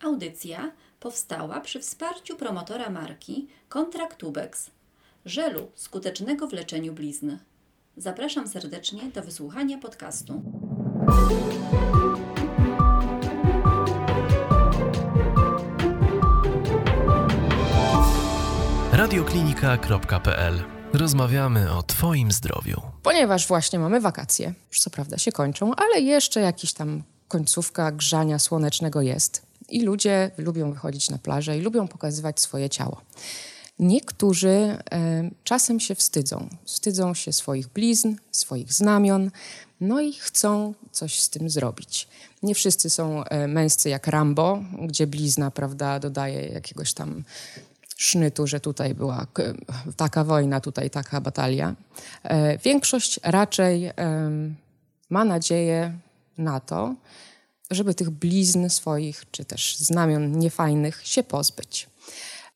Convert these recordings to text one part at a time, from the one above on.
Audycja powstała przy wsparciu promotora marki Kontrakt Tubex, żelu skutecznego w leczeniu blizn. Zapraszam serdecznie do wysłuchania podcastu. radioklinika.pl Rozmawiamy o Twoim zdrowiu. Ponieważ właśnie mamy wakacje, już co prawda się kończą, ale jeszcze jakiś tam końcówka grzania słonecznego jest. I ludzie lubią wychodzić na plażę i lubią pokazywać swoje ciało. Niektórzy e, czasem się wstydzą. Wstydzą się swoich blizn, swoich znamion, no i chcą coś z tym zrobić. Nie wszyscy są e, męscy jak Rambo, gdzie blizna, prawda, dodaje jakiegoś tam sznytu, że tutaj była taka wojna, tutaj taka batalia. E, większość raczej ma nadzieję na to, żeby tych blizn swoich, czy też znamion niefajnych się pozbyć.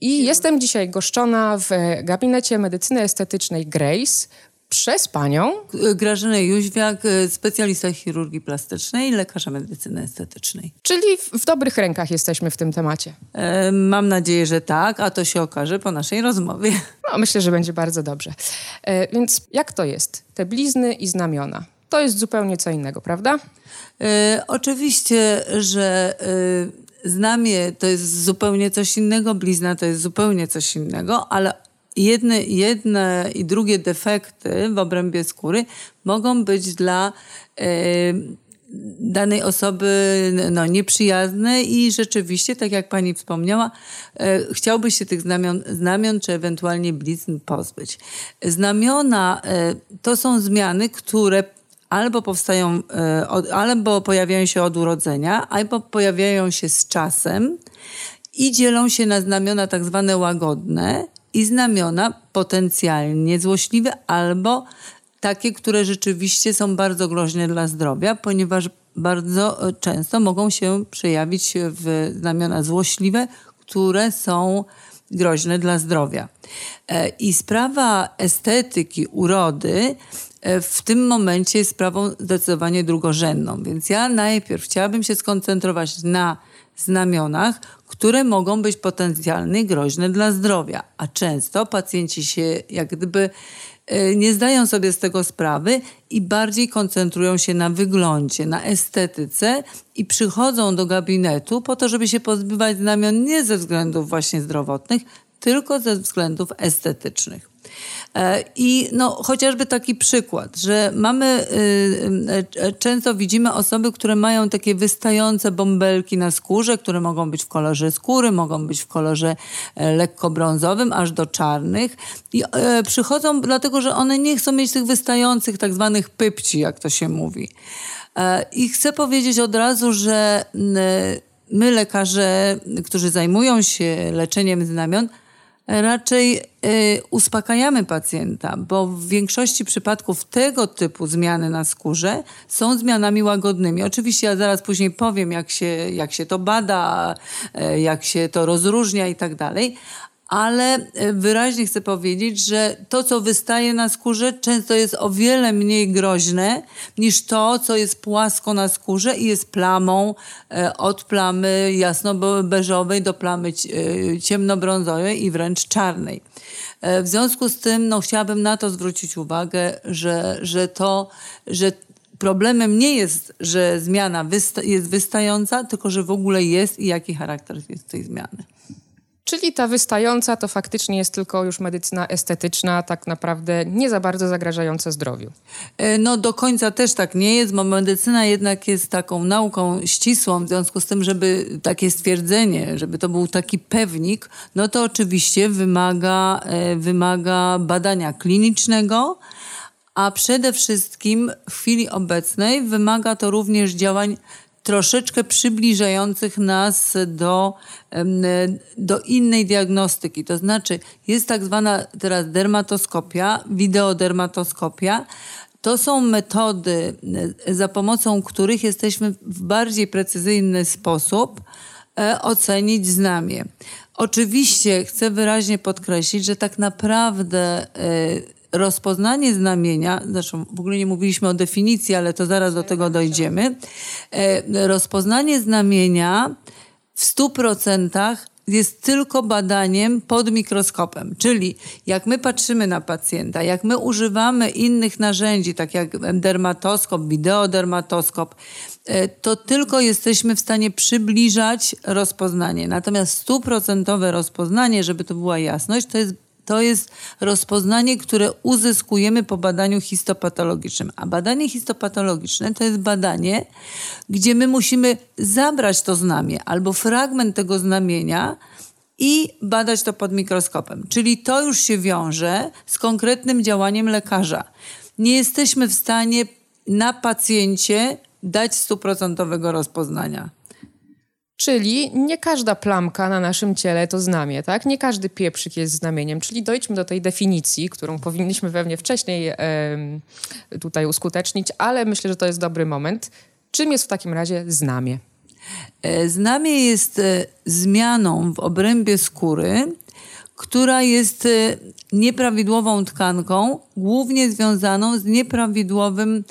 I jestem dzisiaj goszczona w gabinecie medycyny estetycznej Grace, przez panią Grażynę Jóźwiak, specjalista chirurgii plastycznej i lekarza medycyny estetycznej. Czyli w dobrych rękach jesteśmy w tym temacie. E, mam nadzieję, że tak, a to się okaże po naszej rozmowie. No, myślę, że będzie bardzo dobrze. E, więc jak to jest? Te blizny i znamiona. To jest zupełnie co innego, prawda? E, oczywiście, że e, znamie to jest zupełnie coś innego, blizna to jest zupełnie coś innego, ale jedne, jedne i drugie defekty w obrębie skóry mogą być dla e, danej osoby no, nieprzyjazne i rzeczywiście, tak jak pani wspomniała, e, chciałby się tych znamion, znamion czy ewentualnie blizn pozbyć. Znamiona e, to są zmiany, które albo powstają, e, albo pojawiają się od urodzenia, albo pojawiają się z czasem i dzielą się na znamiona tak zwane łagodne i znamiona potencjalnie złośliwe albo takie, które rzeczywiście są bardzo groźne dla zdrowia, ponieważ bardzo często mogą się przejawić w znamiona złośliwe, które są groźne dla zdrowia. E, I sprawa estetyki, urody w tym momencie jest sprawą zdecydowanie drugorzędną. Więc ja najpierw chciałabym się skoncentrować na znamionach, które mogą być potencjalnie groźne dla zdrowia. A często pacjenci się jak gdyby e, nie zdają sobie z tego sprawy i bardziej koncentrują się na wyglądzie, na estetyce i przychodzą do gabinetu po to, żeby się pozbywać znamion nie ze względów właśnie zdrowotnych, tylko ze względów estetycznych. E, I no, chociażby taki przykład, że mamy, y, y, y, często widzimy osoby, które mają takie wystające bąbelki na skórze, które mogą być w kolorze skóry, mogą być w kolorze e, lekko brązowym, aż do czarnych. I e, przychodzą dlatego, że one nie chcą mieć tych wystających tak zwanych pypci, jak to się mówi. I chcę powiedzieć od razu, że my lekarze, którzy zajmują się leczeniem znamion, raczej y, uspokajamy pacjenta, bo w większości przypadków tego typu zmiany na skórze są zmianami łagodnymi. Oczywiście ja zaraz później powiem, jak się, jak się to bada, y, jak się to rozróżnia i tak dalej, ale e, wyraźnie chcę powiedzieć, że to, co wystaje na skórze, często jest o wiele mniej groźne niż to, co jest płasko na skórze i jest plamą e, od plamy jasno-beżowej do plamy e, ciemnobrązowej i wręcz czarnej. W związku z tym no, chciałabym na to zwrócić uwagę, że, że to, że problemem nie jest, że zmiana wysta jest wystająca, tylko że w ogóle jest i jaki charakter jest tej zmiany. Czyli ta wystająca to faktycznie jest tylko już medycyna estetyczna, tak naprawdę nie za bardzo zagrażająca zdrowiu. E, no do końca też tak nie jest, bo medycyna jednak jest taką nauką ścisłą, w związku z tym, żeby takie stwierdzenie, żeby to był taki pewnik, no to oczywiście wymaga, e, wymaga badania klinicznego, a przede wszystkim w chwili obecnej wymaga to również działań troszeczkę przybliżających nas do, do innej diagnostyki. To znaczy, jest tak zwana teraz dermatoskopia, wideodermatoskopia. To są metody, e, za pomocą których jesteśmy w bardziej precyzyjny sposób e, ocenić znamie. Oczywiście chcę wyraźnie podkreślić, że tak naprawdę e, rozpoznanie znamienia, zresztą w ogóle nie mówiliśmy o definicji, ale to zaraz do tego dojdziemy. E, rozpoznanie znamienia w 100% jest tylko badaniem pod mikroskopem. Czyli jak my patrzymy na pacjenta, jak my używamy innych narzędzi, tak jak dermatoskop, wideodermatoskop, e, to tylko jesteśmy w stanie przybliżać rozpoznanie. Natomiast stuprocentowe rozpoznanie, żeby to była jasność, to jest to jest rozpoznanie, które uzyskujemy po badaniu histopatologicznym. A badanie histopatologiczne to jest badanie, gdzie my musimy zabrać to znamię albo fragment tego znamienia i badać to pod mikroskopem. Czyli to już się wiąże z konkretnym działaniem lekarza. Nie jesteśmy w stanie na pacjencie dać stuprocentowego rozpoznania. Czyli nie każda plamka na naszym ciele to znamie, tak? Nie każdy pieprzyk jest znamieniem. Czyli dojdźmy do tej definicji, którą powinniśmy pewnie wcześniej e, tutaj uskutecznić, ale myślę, że to jest dobry moment. Czym jest w takim razie znamie? E, znamie jest e, zmianą w obrębie skóry, która jest e, nieprawidłową tkanką, głównie związaną z nieprawidłowym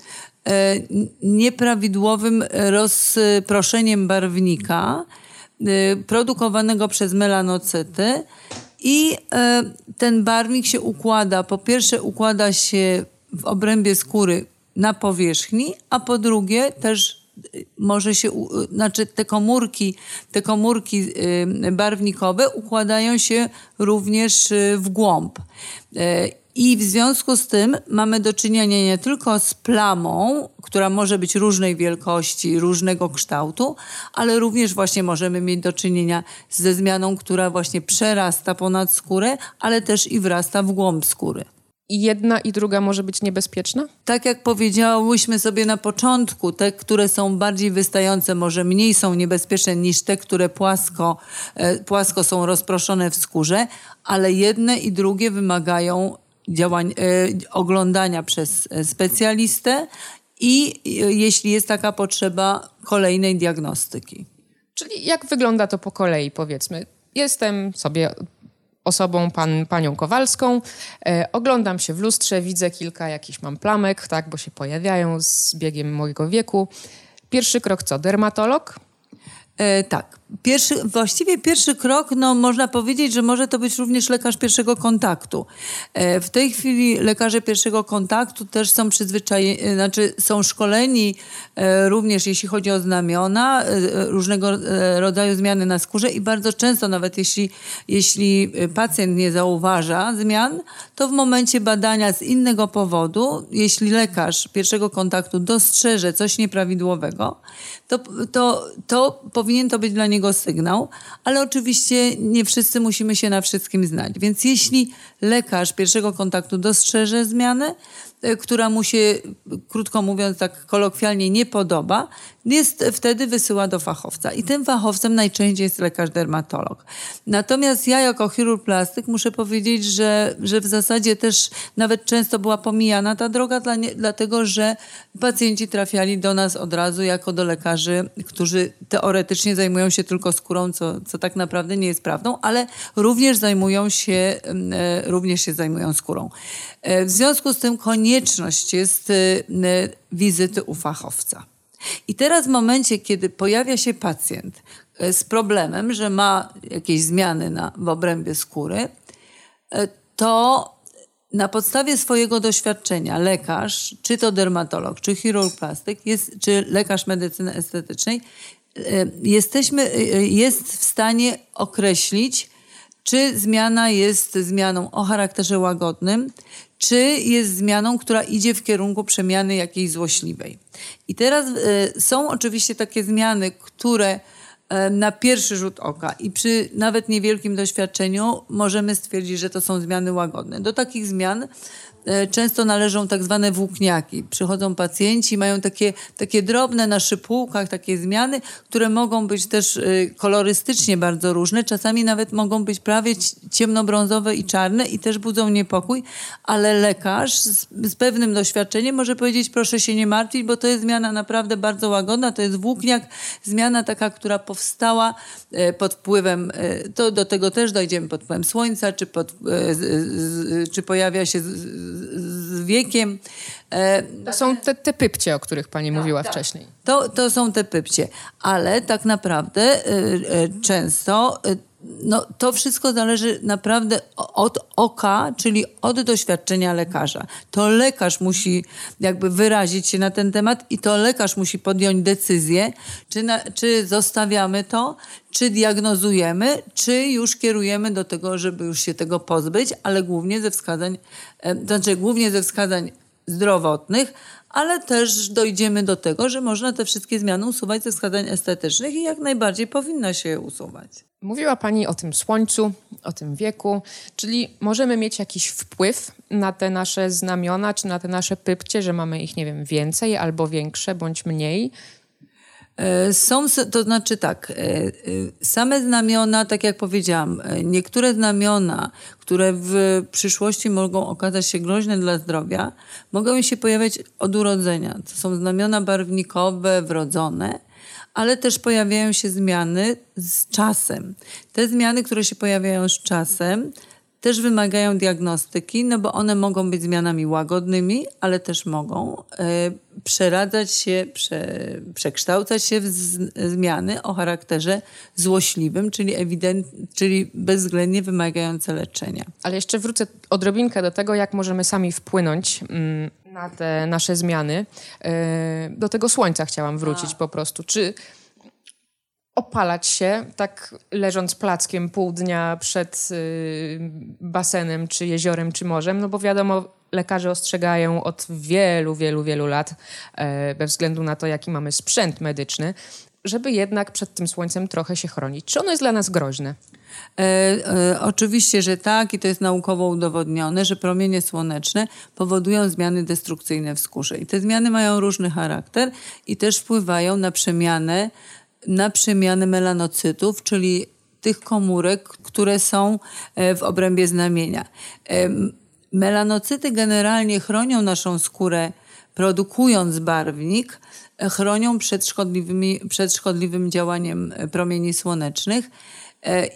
nieprawidłowym rozproszeniem barwnika e, produkowanego przez melanocyty i e, ten barwnik się układa, po pierwsze układa się w obrębie skóry na powierzchni, a po drugie też może się, znaczy te komórki, te komórki barwnikowe układają się również w głąb. I w związku z tym mamy do czynienia nie tylko z plamą, która może być różnej wielkości, różnego kształtu, ale również właśnie możemy mieć do czynienia ze zmianą, która właśnie przerasta ponad skórę, ale też i wrasta w głąb skóry. I jedna i druga może być niebezpieczna? Tak jak powiedziałyśmy sobie na początku, te, które są bardziej wystające, może mniej są niebezpieczne niż te, które płasko, e, płasko są rozproszone w skórze, ale jedne i drugie wymagają działań, e, oglądania przez e, specjalistę i e, jeśli jest taka potrzeba, kolejnej diagnostyki. Czyli jak wygląda to po kolei, powiedzmy? Jestem sobie osobą, pan, panią Kowalską, e, oglądam się w lustrze, widzę kilka jakichś mam plamek, tak, bo się pojawiają z biegiem mojego wieku. Pierwszy krok co? Dermatolog? E, tak. Pierwszy, właściwie pierwszy krok, no można powiedzieć, że może to być również lekarz pierwszego kontaktu. E, w tej chwili lekarze pierwszego kontaktu też są przyzwyczajeni, e, znaczy są szkoleni e, również jeśli chodzi o znamiona, różnego rodzaju zmiany na skórze i bardzo często nawet jeśli, jeśli pacjent nie zauważa zmian, to w momencie badania z innego powodu, jeśli lekarz pierwszego kontaktu dostrzeże coś nieprawidłowego, to, to, to powinien to być dla niego niego sygnał, ale oczywiście nie wszyscy musimy się na wszystkim znać. Więc jeśli lekarz pierwszego kontaktu dostrzeże zmianę, która mu się, krótko mówiąc, tak kolokwialnie nie podoba, jest wtedy wysyła do fachowca. I tym fachowcem najczęściej jest lekarz dermatolog. Natomiast ja jako chirurg plastyk muszę powiedzieć, że, że w zasadzie też nawet często była pomijana ta droga, dla nie, dlatego że pacjenci trafiali do nas od razu jako do lekarzy, którzy teoretycznie zajmują się tylko skórą, co, co tak naprawdę nie jest prawdą, ale również zajmują się, e, również się zajmują skórą. E, w związku z tym konieczność jest e, wizyty u fachowca. I teraz w momencie, kiedy pojawia się pacjent e, z problemem, że ma jakieś zmiany na, w obrębie skóry, to na podstawie swojego doświadczenia lekarz, czy to dermatolog, czy chirurg plastyk, jest, czy lekarz medycyny estetycznej, jesteśmy, jest w stanie określić, czy zmiana jest zmianą o charakterze łagodnym, czy jest zmianą, która idzie w kierunku przemiany jakiejś złośliwej. I teraz y, są oczywiście takie zmiany, które y, na pierwszy rzut oka i przy nawet niewielkim doświadczeniu możemy stwierdzić, że to są zmiany łagodne. Do takich zmian często należą tak zwane włókniaki. Przychodzą pacjenci, mają takie, takie drobne na szypułkach, takie zmiany, które mogą być też e, kolorystycznie bardzo różne. Czasami nawet mogą być prawie ciemnobrązowe i czarne i też budzą niepokój, ale lekarz z, z pewnym doświadczeniem może powiedzieć, proszę się nie martwić, bo to jest zmiana naprawdę bardzo łagodna, to jest włókniak, zmiana taka, która powstała e, pod wpływem, to do tego też dojdziemy pod wpływem słońca, czy, pod, czy pojawia się z wiekiem. E, To są te, te pypcie, o których pani mówiła tak. wcześniej. To, to są te pypcie, ale tak naprawdę y, y, często no, to wszystko zależy naprawdę od oka, czyli od doświadczenia lekarza. To lekarz musi jakby wyrazić się na ten temat i to lekarz musi podjąć decyzję, czy, na, czy zostawiamy to, czy diagnozujemy, czy już kierujemy do tego, żeby już się tego pozbyć, ale głównie ze wskazań, znaczy głównie ze wskazań zdrowotnych, ale też dojdziemy do tego, że można te wszystkie zmiany usuwać ze wskazań estetycznych i jak najbardziej powinno się je usuwać. Mówiła Pani o tym słońcu, o tym wieku, czyli możemy mieć jakiś wpływ na te nasze znamiona, czy na te nasze pypcie, że mamy ich, nie wiem, więcej albo większe, bądź mniej. E, Są, to znaczy tak, e, e, same znamiona, tak jak powiedziałam, niektóre znamiona, które w przyszłości mogą okazać się groźne dla zdrowia, mogą się pojawiać od urodzenia. To są znamiona barwnikowe, wrodzone, ale też pojawiają się zmiany z czasem. Te zmiany, które się pojawiają z czasem, też wymagają diagnostyki, no bo one mogą być zmianami łagodnymi, ale też mogą e, przeradzać się, prze, przekształcać się w z, zmiany o charakterze złośliwym, czyli, ewident, czyli bezwzględnie wymagające leczenia. Ale jeszcze wrócę odrobinkę do tego, jak możemy sami wpłynąć mm, na te nasze zmiany. E, Do tego słońca chciałam wrócić po prostu. Czy opalać się, tak leżąc plackiem pół dnia przed y, basenem, czy jeziorem, czy morzem, no bo wiadomo, lekarze ostrzegają od wielu, wielu, wielu lat, bez względu na to, jaki mamy sprzęt medyczny, żeby jednak przed tym słońcem trochę się chronić. Czy ono jest dla nas groźne? E, e, oczywiście, że tak i to jest naukowo udowodnione, że promienie słoneczne powodują zmiany destrukcyjne w skórze. I te zmiany mają różny charakter i też wpływają na przemianę, na przemianę melanocytów, czyli tych komórek, które są e, w obrębie znamienia. Melanocyty generalnie chronią naszą skórę, produkując barwnik, e, chronią przed, szkodliwymi, przed szkodliwym działaniem e, promieni słonecznych.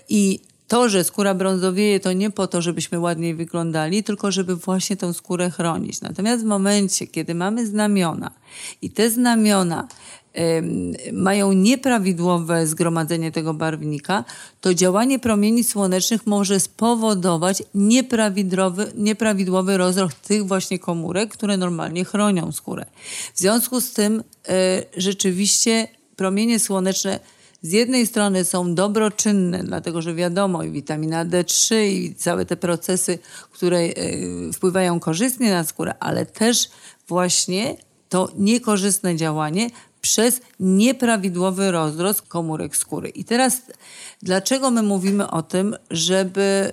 I to, że skóra brązowieje, to nie po to, żebyśmy ładniej wyglądali, tylko żeby właśnie tą skórę chronić. Natomiast w momencie, kiedy mamy znamiona i te znamiona mają nieprawidłowe zgromadzenie tego barwnika, to działanie promieni słonecznych może spowodować nieprawidłowy, nieprawidłowy rozrost tych właśnie komórek, które normalnie chronią skórę. W związku z tym e, rzeczywiście promienie słoneczne z jednej strony są dobroczynne, dlatego że wiadomo, i witamina D3 i całe te procesy, które e, wpływają korzystnie na skórę, ale też właśnie to niekorzystne działanie przez nieprawidłowy rozrost komórek skóry. I teraz dlaczego my mówimy o tym, żeby,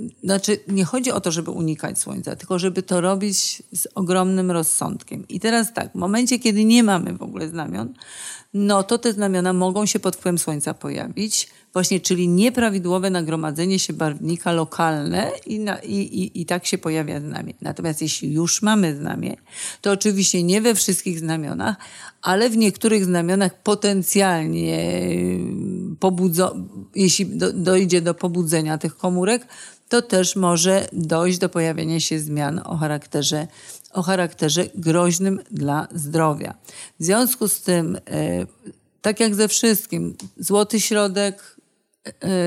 yy, znaczy nie chodzi o to, żeby unikać słońca, tylko żeby to robić z ogromnym rozsądkiem. I teraz tak, w momencie, kiedy nie mamy w ogóle znamion, no to te znamiona mogą się pod wpływem słońca pojawić, właśnie, czyli nieprawidłowe nagromadzenie się barwnika lokalne i, na, i, i, i tak się pojawia znamie. Natomiast jeśli już mamy znamie, to oczywiście nie we wszystkich znamionach, ale w niektórych znamionach potencjalnie pobudzo, jeśli do, dojdzie do pobudzenia tych komórek, to też może dojść do pojawienia się zmian o charakterze, o charakterze groźnym dla zdrowia. W związku z tym, e, tak jak ze wszystkim, złoty środek, E,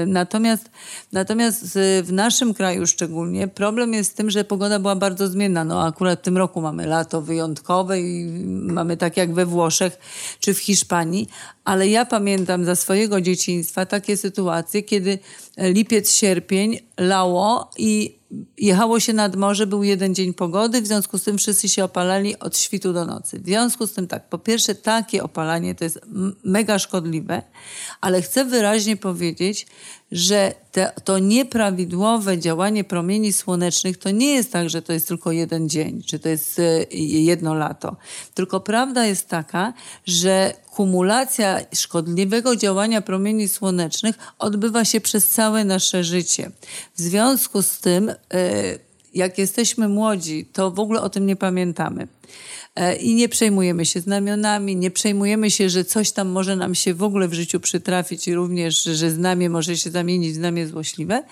Natomiast, natomiast z- w naszym kraju szczególnie problem jest z tym, że pogoda była bardzo zmienna. No akurat w tym roku mamy lato wyjątkowe i mamy tak jak we Włoszech czy w Hiszpanii, ale ja pamiętam za swojego dzieciństwa takie sytuacje, kiedy lipiec, sierpień lało i jechało się nad morze, był jeden dzień pogody, w związku z tym wszyscy się opalali od świtu do nocy. W związku z tym tak, po pierwsze takie opalanie to jest mega szkodliwe, ale chcę wyraźnie powiedzieć, że te, to nieprawidłowe działanie promieni słonecznych to nie jest tak, że to jest tylko jeden dzień, czy to jest e, jedno lato. Tylko prawda jest taka, że kumulacja szkodliwego działania promieni słonecznych odbywa się przez całe nasze życie. W związku z tym, e, jak jesteśmy młodzi, to w ogóle o tym nie pamiętamy. E, i nie przejmujemy się znamionami, nie przejmujemy się, że coś tam może nam się w ogóle w życiu przytrafić i również, że znamie może się zamienić w znamie złośliwe.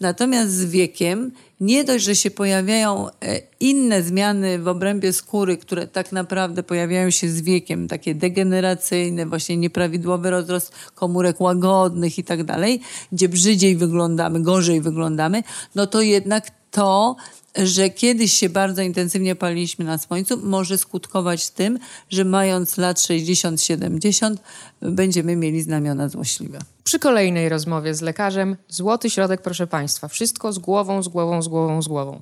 Natomiast z wiekiem nie dość, że się pojawiają e, inne zmiany w obrębie skóry, które tak naprawdę pojawiają się z wiekiem, takie degeneracyjne, właśnie nieprawidłowy rozrost komórek łagodnych i tak dalej, gdzie brzydziej wyglądamy, gorzej wyglądamy, no to jednak to że kiedyś się bardzo intensywnie paliliśmy na słońcu, może skutkować tym, że mając lat 60-70 będziemy mieli znamiona złośliwe. Przy kolejnej rozmowie z lekarzem, złoty środek, proszę Państwa, wszystko z głową, z głową, z głową, z głową.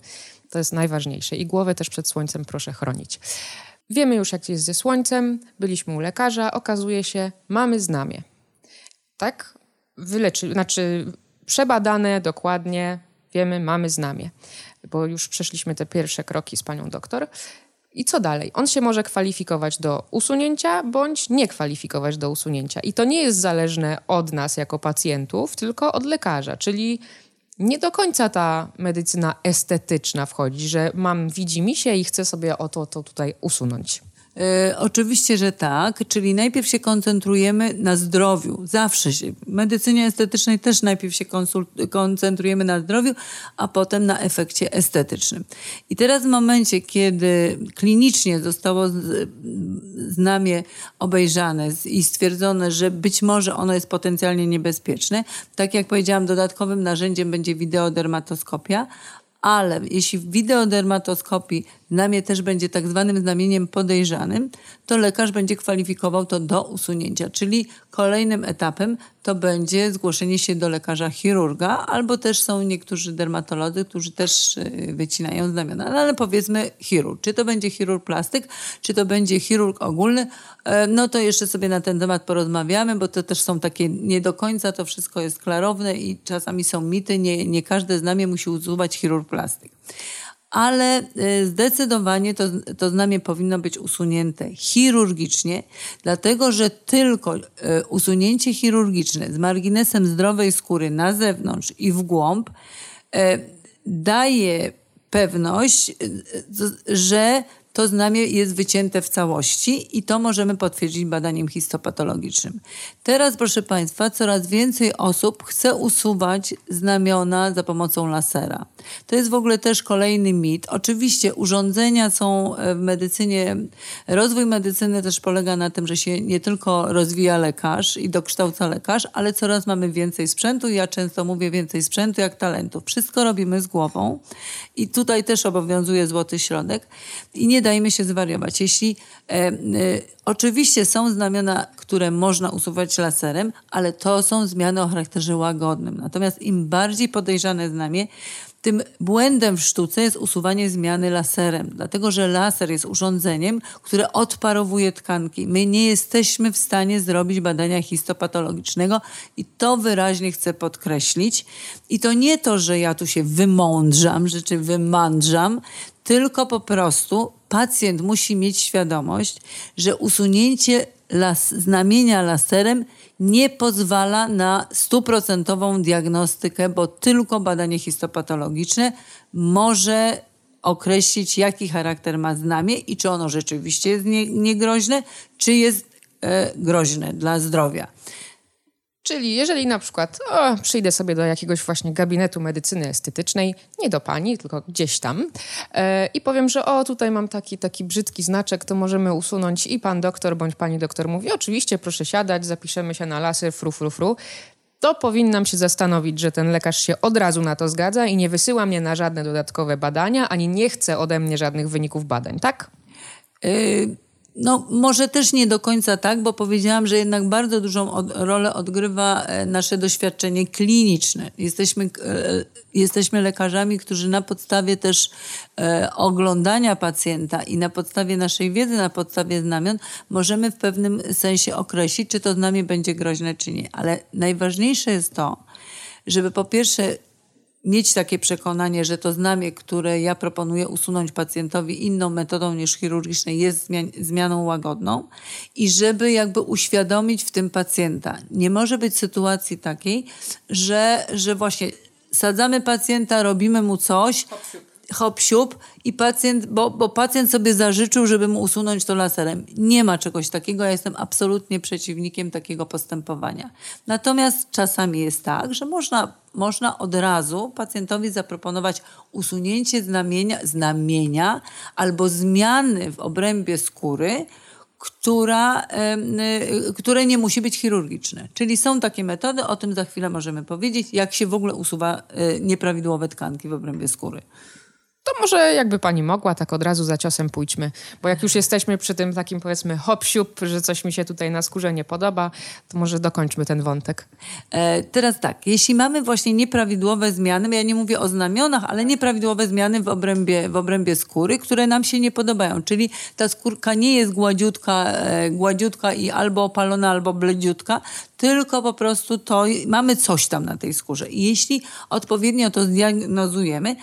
To jest najważniejsze i głowę też przed słońcem proszę chronić. Wiemy już, jak jest ze słońcem, byliśmy u lekarza, okazuje się, mamy znamie. Tak? Wyleczy, znaczy przebadane dokładnie, wiemy, mamy znamie bo już przeszliśmy te pierwsze kroki z panią doktor. I co dalej? On się może kwalifikować do usunięcia bądź nie kwalifikować do usunięcia. I to nie jest zależne od nas jako pacjentów, tylko od lekarza, czyli nie do końca ta medycyna estetyczna wchodzi, że mam widzi mi się i chcę sobie o to, to tutaj usunąć. E, oczywiście, że tak, czyli najpierw się koncentrujemy na zdrowiu, zawsze się. W medycynie estetycznej też najpierw się koncentrujemy na zdrowiu, a potem na efekcie estetycznym. I teraz w momencie, kiedy klinicznie zostało znamie obejrzane i stwierdzone, że być może ono jest potencjalnie niebezpieczne, tak jak powiedziałam, dodatkowym narzędziem będzie wideodermatoskopia, ale jeśli w wideodermatoskopii znamie też będzie tak zwanym znamieniem podejrzanym, to lekarz będzie kwalifikował to do usunięcia, czyli kolejnym etapem to będzie zgłoszenie się do lekarza chirurga, albo też są niektórzy dermatolodzy, którzy też y, wycinają znamiona, no, ale powiedzmy chirurg. Czy to będzie chirurg plastyk, czy to będzie chirurg ogólny, e, no to jeszcze sobie na ten temat porozmawiamy, bo to też są takie nie do końca, to wszystko jest klarowne i czasami są mity, nie, nie każde znamie musi usuwać chirurg plastyk ale e, zdecydowanie to, to znamie powinno być usunięte chirurgicznie, dlatego że tylko e, usunięcie chirurgiczne z marginesem zdrowej skóry na zewnątrz i w głąb e, daje pewność, że to znamie jest wycięte w całości i to możemy potwierdzić badaniem histopatologicznym. Teraz, proszę Państwa, coraz więcej osób chce usuwać znamiona za pomocą lasera. To jest w ogóle też kolejny mit. Oczywiście urządzenia są e, w medycynie, rozwój medycyny też polega na tym, że się nie tylko rozwija lekarz i dokształca lekarz, ale coraz mamy więcej sprzętu. Ja często mówię więcej sprzętu jak talentów. Wszystko robimy z głową i tutaj też obowiązuje złoty środek. I nie dajmy się zwariować. Jeśli e, e, oczywiście są znamiona, które można usuwać laserem, ale to są zmiany o charakterze łagodnym. Natomiast im bardziej podejrzane znamie, tym błędem w sztuce jest usuwanie zmiany laserem, dlatego że laser jest urządzeniem, które odparowuje tkanki. My nie jesteśmy w stanie zrobić badania histopatologicznego i to wyraźnie chcę podkreślić. I to nie to, że ja tu się wymądrzam, że czy wymądrzam, tylko po prostu pacjent musi mieć świadomość, że usunięcie las, znamienia laserem nie pozwala na stuprocentową diagnostykę, bo tylko badanie histopatologiczne może określić, jaki charakter ma znamie i czy ono rzeczywiście jest niegroźne, czy jest e, groźne dla zdrowia. Czyli jeżeli na przykład o, przyjdę sobie do jakiegoś właśnie gabinetu medycyny estetycznej, nie do pani, tylko gdzieś tam e, i powiem, że o, tutaj mam taki, taki brzydki znaczek, to możemy usunąć i pan doktor bądź pani doktor mówi, oczywiście proszę siadać, zapiszemy się na laser, fru, fru, fru. To powinnam się zastanowić, że ten lekarz się od razu na to zgadza i nie wysyła mnie na żadne dodatkowe badania, ani nie chce ode mnie żadnych wyników badań, tak? Y no, może też nie do końca tak, bo powiedziałam, że jednak bardzo dużą od, rolę odgrywa e, nasze doświadczenie kliniczne. Jesteśmy, e, jesteśmy lekarzami, którzy na podstawie też e, oglądania pacjenta i na podstawie naszej wiedzy, na podstawie znamion, możemy w pewnym sensie określić, czy to znamie będzie groźne, czy nie. Ale najważniejsze jest to, żeby po pierwsze mieć takie przekonanie, że to znamie, które ja proponuję usunąć pacjentowi inną metodą niż chirurgiczną, jest zmianą łagodną i żeby jakby uświadomić w tym pacjenta. Nie może być sytuacji takiej, że, że właśnie sadzamy pacjenta, robimy mu coś, hop siup i pacjent, bo, bo pacjent sobie zażyczył, żeby mu usunąć to laserem. Nie ma czegoś takiego, ja jestem absolutnie przeciwnikiem takiego postępowania. Natomiast czasami jest tak, że można, można od razu pacjentowi zaproponować usunięcie znamienia, znamienia albo zmiany w obrębie skóry, która, y, które nie musi być chirurgiczne. Czyli są takie metody, o tym za chwilę możemy powiedzieć, jak się w ogóle usuwa y, nieprawidłowe tkanki w obrębie skóry. To może jakby pani mogła, tak od razu za ciosem pójdźmy. Bo jak już jesteśmy przy tym takim powiedzmy hop że coś mi się tutaj na skórze nie podoba, to może dokończmy ten wątek. E, teraz tak, jeśli mamy właśnie nieprawidłowe zmiany, ja nie mówię o znamionach, ale nieprawidłowe zmiany w obrębie, w obrębie skóry, które nam się nie podobają, czyli ta skórka nie jest gładziutka, e, gładziutka i albo opalona, albo bledziutka, tylko po prostu to mamy coś tam na tej skórze. I jeśli odpowiednio to zdiagnozujemy,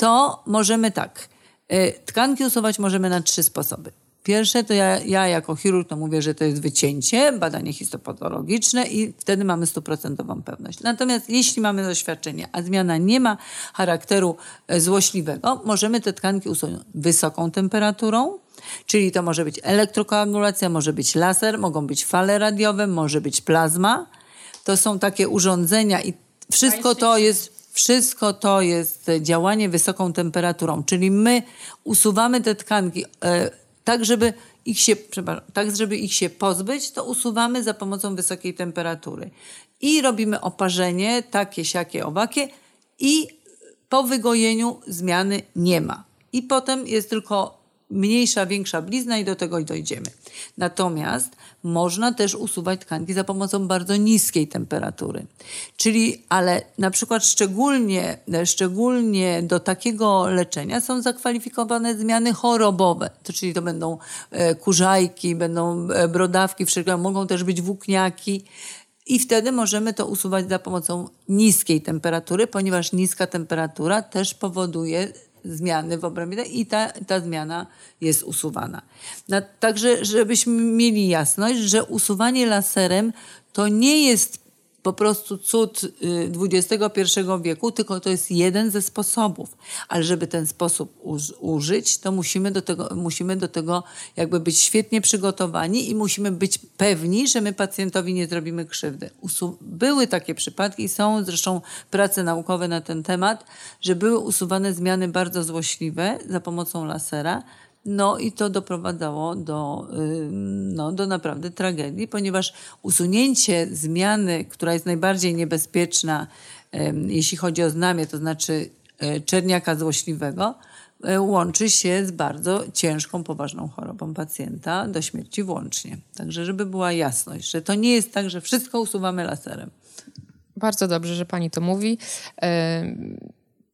to możemy tak. Y, tkanki usuwać możemy na trzy sposoby. Pierwsze to ja, ja jako chirurg to mówię, że to jest wycięcie, badanie histopatologiczne i wtedy mamy stuprocentową pewność. Natomiast jeśli mamy doświadczenie, a zmiana nie ma charakteru e, złośliwego, możemy te tkanki usunąć wysoką temperaturą, czyli to może być elektrokoagulacja, może być laser, mogą być fale radiowe, może być plazma. To są takie urządzenia i wszystko to jest wszystko to jest działanie wysoką temperaturą, czyli my usuwamy te tkanki e, tak, żeby ich się, tak, żeby ich się pozbyć, to usuwamy za pomocą wysokiej temperatury. I robimy oparzenie, takie, siakie, owakie i po wygojeniu zmiany nie ma. I potem jest tylko mniejsza, większa blizna i do tego dojdziemy. Natomiast można też usuwać tkanki za pomocą bardzo niskiej temperatury. Czyli, ale na przykład szczególnie, szczególnie do takiego leczenia są zakwalifikowane zmiany chorobowe. To czyli to będą e, kurzajki, będą e, brodawki, mogą też być włókniaki. I wtedy możemy to usuwać za pomocą niskiej temperatury, ponieważ niska temperatura też powoduje zmiany w obrębie i ta, ta zmiana jest usuwana. No, także, żebyśmy mieli jasność, że usuwanie laserem to nie jest po prostu cud XXI y, wieku, tylko to jest jeden ze sposobów. Ale żeby ten sposób użyć, to musimy do tego, musimy do tego jakby być świetnie przygotowani i musimy być pewni, że my pacjentowi nie zrobimy krzywdy. Były takie przypadki, są zresztą prace naukowe na ten temat, że były usuwane zmiany bardzo złośliwe za pomocą lasera, no i to doprowadzało do, no, do naprawdę tragedii, ponieważ usunięcie zmiany, która jest najbardziej niebezpieczna, jeśli chodzi o znamie, to znaczy e, czerniaka złośliwego, e, łączy się z bardzo ciężką, poważną chorobą pacjenta, do śmierci włącznie. Także, żeby była jasność, że to nie jest tak, że wszystko usuwamy laserem. Bardzo dobrze, że pani to mówi.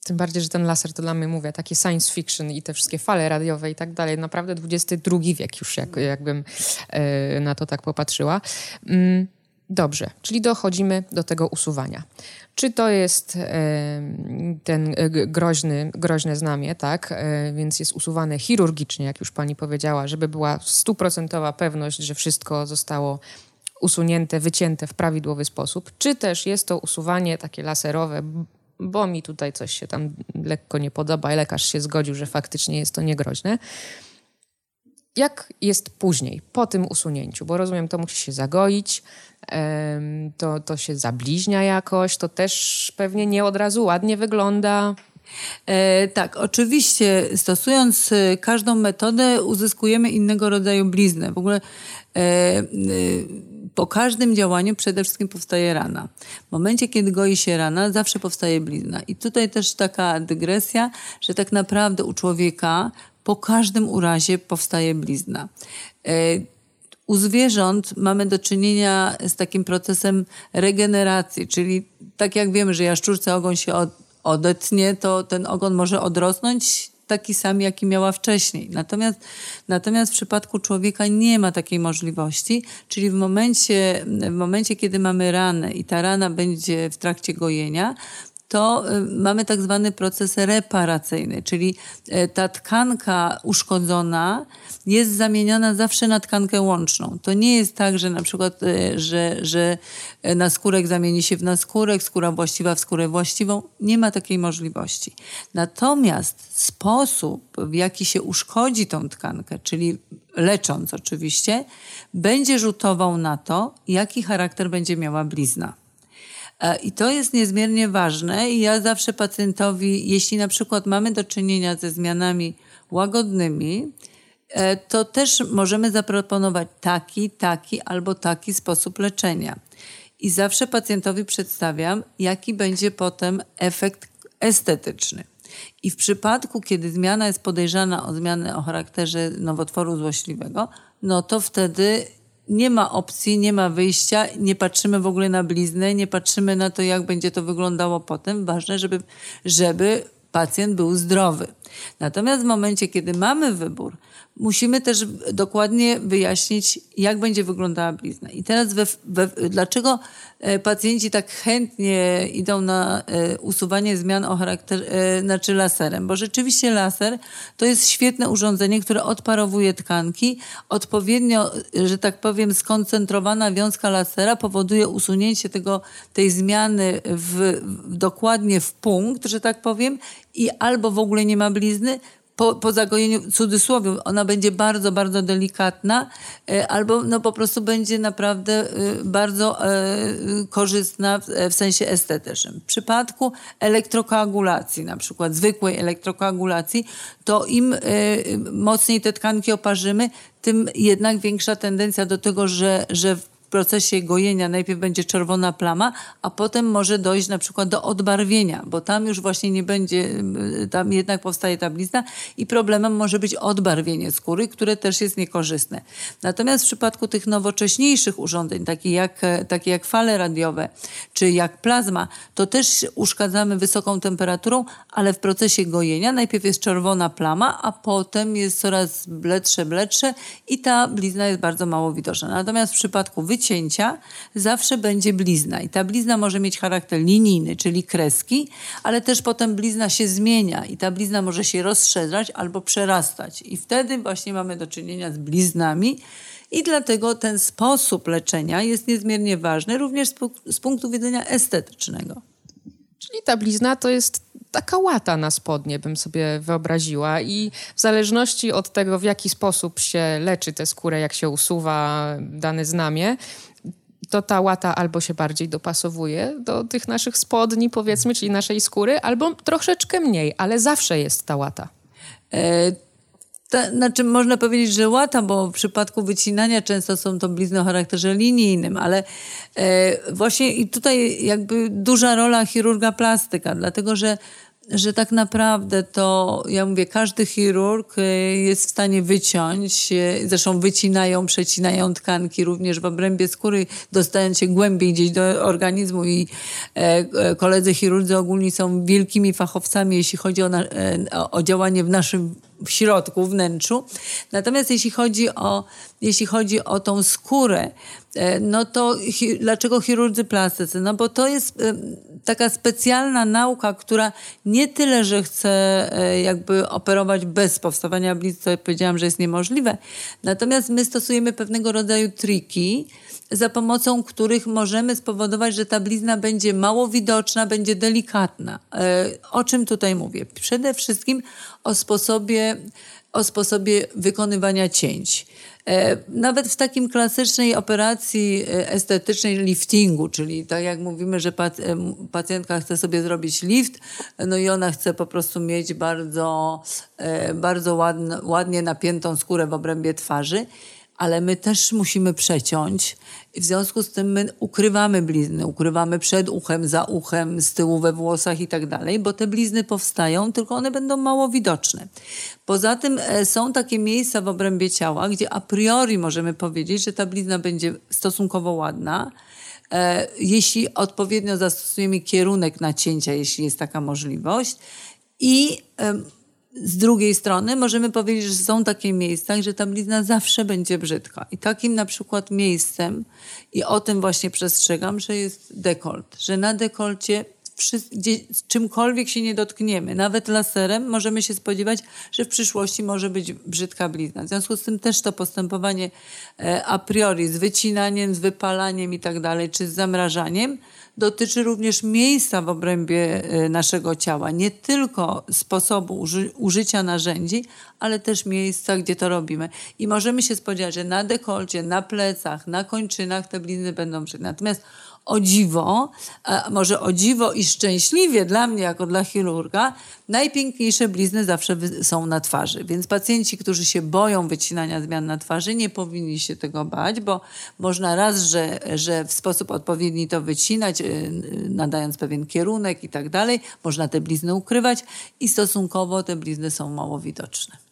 Tym bardziej, że ten laser to dla mnie, mówię, takie science fiction i te wszystkie fale radiowe i tak dalej. Naprawdę XXI wiek już, jak, jakbym e, na to tak popatrzyła. Mm, dobrze, czyli dochodzimy do tego usuwania. Czy to jest e, ten e, groźny, groźne znamie, tak? Więc jest usuwane chirurgicznie, jak już pani powiedziała, żeby była stuprocentowa pewność, że wszystko zostało usunięte, wycięte w prawidłowy sposób, czy też jest to usuwanie takie laserowe, bo mi tutaj coś się tam lekko nie podoba i lekarz się zgodził, że faktycznie jest to niegroźne. Jak jest później, po tym usunięciu? Bo rozumiem, to musi się zagoić, to, to się zabliźnia jakoś, to też pewnie nie od razu ładnie wygląda. E, tak, oczywiście stosując e, każdą metodę uzyskujemy innego rodzaju bliznę. W ogóle e, e, po każdym działaniu przede wszystkim powstaje rana. W momencie, kiedy goi się rana, zawsze powstaje blizna. I tutaj też taka dygresja, że tak naprawdę u człowieka po każdym urazie powstaje blizna. E, u zwierząt mamy do czynienia z takim procesem regeneracji, czyli tak jak wiemy, że jaszczurce ogon się odetnie, to ten ogon może odrosnąć taki sam, jaki miała wcześniej. Natomiast, natomiast w przypadku człowieka nie ma takiej możliwości, czyli w momencie, w momencie, kiedy mamy ranę i ta rana będzie w trakcie gojenia, to y, mamy tak zwany proces reparacyjny, czyli y, ta tkanka uszkodzona jest zamieniona zawsze na tkankę łączną. To nie jest tak, że na przykład, y, że, że naskórek zamieni się w naskórek, skóra właściwa w skórę właściwą. Nie ma takiej możliwości. Natomiast sposób, w jaki się uszkodzi tą tkankę, czyli lecząc oczywiście, będzie rzutował na to, jaki charakter będzie miała blizna. E, I to jest niezmiernie ważne i ja zawsze pacjentowi, jeśli na przykład mamy do czynienia ze zmianami łagodnymi, e, to też możemy zaproponować taki, taki albo taki sposób leczenia. I zawsze pacjentowi przedstawiam, jaki będzie potem efekt estetyczny. I w przypadku, kiedy zmiana jest podejrzana o zmianę o charakterze nowotworu złośliwego, no to wtedy nie ma opcji, nie ma wyjścia, nie patrzymy w ogóle na bliznę, nie patrzymy na to, jak będzie to wyglądało potem. Ważne, żeby, żeby pacjent był zdrowy. Natomiast w momencie, kiedy mamy wybór, musimy też dokładnie wyjaśnić, jak będzie wyglądała blizna. I teraz we, we, dlaczego e, pacjenci tak chętnie idą na e, usuwanie zmian o charakterze, znaczy laserem? Bo rzeczywiście laser to jest świetne urządzenie, które odparowuje tkanki. Odpowiednio, że tak powiem, skoncentrowana wiązka lasera powoduje usunięcie tego, tej zmiany w dokładnie w punkt, że tak powiem, i albo w ogóle nie ma blizny, po, po zagojeniu, cudzysłowie, ona będzie bardzo, bardzo delikatna, e, albo no po prostu będzie naprawdę e, bardzo e, korzystna w, sensie estetycznym. W przypadku elektrokoagulacji, na przykład zwykłej elektrokoagulacji, to im mocniej te tkanki oparzymy, tym jednak większa tendencja do tego, że, że procesie gojenia najpierw będzie czerwona plama, a potem może dojść na przykład do odbarwienia, bo tam już właśnie nie będzie, y, tam jednak powstaje ta blizna i problemem może być odbarwienie skóry, które też jest niekorzystne. Natomiast w przypadku tych nowocześniejszych urządzeń, takich jak, takie jak fale radiowe czy jak plazma, to też uszkadzamy wysoką temperaturą, ale w procesie gojenia najpierw jest czerwona plama, a potem jest coraz bledsze, bledsze i ta blizna jest bardzo mało widoczna. Natomiast w przypadku wycięcia zawsze będzie blizna. I ta blizna może mieć charakter linijny, czyli kreski, ale też potem blizna się zmienia i ta blizna może się rozszerzać albo przerastać. I wtedy właśnie mamy do czynienia z bliznami. I dlatego ten sposób leczenia jest niezmiernie ważny, również z punktu widzenia estetycznego. Czyli ta blizna to jest taka łata na spodnie, bym sobie wyobraziła. I w zależności od tego, w jaki sposób się leczy tę skórę, jak się usuwa dane znamie, to ta łata albo się bardziej dopasowuje do tych naszych spodni, powiedzmy, czyli naszej skóry, albo troszeczkę mniej, ale zawsze jest ta łata. E, ta, znaczy można powiedzieć, że łata, bo w przypadku wycinania często są to blizny o charakterze linijnym, ale e, właśnie i tutaj jakby duża rola chirurga plastyka, dlatego że że tak naprawdę to, ja mówię, każdy chirurg y, jest w stanie wyciąć, y, zresztą wycinają, przecinają tkanki również w obrębie skóry, dostając się głębiej gdzieś do organizmu i e, e, koledzy chirurdzy ogólnie są wielkimi fachowcami, jeśli chodzi o, na, e, o działanie w naszym w środku, wnętrzu. Natomiast jeśli chodzi o, jeśli chodzi o tą skórę, no to dlaczego chirurdzy plastycy? No bo to jest taka specjalna nauka, która nie tyle, że chce e, jakby operować bez powstawania blizn, co powiedziałam, że jest niemożliwe. Natomiast my stosujemy pewnego rodzaju triki, za pomocą których możemy spowodować, że ta blizna będzie mało widoczna, będzie delikatna. E, o czym tutaj mówię? Przede wszystkim o sposobie, o sposobie wykonywania cięć. E, nawet w takim klasycznej operacji e, estetycznej liftingu, czyli tak jak mówimy, że e, pacjentka chce sobie zrobić lift, no i ona chce po prostu mieć bardzo, bardzo ładnie, ładnie napiętą skórę w obrębie twarzy ale my też musimy przeciąć. W związku z tym my ukrywamy blizny, ukrywamy przed uchem, za uchem, z tyłu we włosach i tak dalej, bo te blizny powstają, tylko one będą mało widoczne. Poza tym e, są takie miejsca w obrębie ciała, gdzie a priori możemy powiedzieć, że ta blizna będzie stosunkowo ładna, e, jeśli odpowiednio zastosujemy kierunek nacięcia, jeśli jest taka możliwość. I z drugiej strony możemy powiedzieć, że są takie miejsca, że ta blizna zawsze będzie brzydka. I takim na przykład miejscem, i o tym właśnie przestrzegam, że jest dekolt, że na dekolcie czymkolwiek się nie dotkniemy, nawet laserem, możemy się spodziewać, że w przyszłości może być brzydka blizna. W związku z tym też to postępowanie e, a priori z wycinaniem, z wypalaniem i tak dalej, czy z zamrażaniem, dotyczy również miejsca w obrębie e, naszego ciała, nie tylko sposobu uży użycia narzędzi, ale też miejsca, gdzie to robimy. I możemy się spodziewać, że na dekolcie, na plecach, na kończynach te blizny będą brzydkie. Natomiast o dziwo, a może o dziwo i szczęśliwie dla mnie, jako dla chirurga, najpiękniejsze blizny zawsze są na twarzy. Więc pacjenci, którzy się boją wycinania zmian na twarzy, nie powinni się tego bać, bo można raz, że, że w sposób odpowiedni to wycinać, y, nadając pewien kierunek i tak dalej, można te blizny ukrywać i stosunkowo te blizny są mało widoczne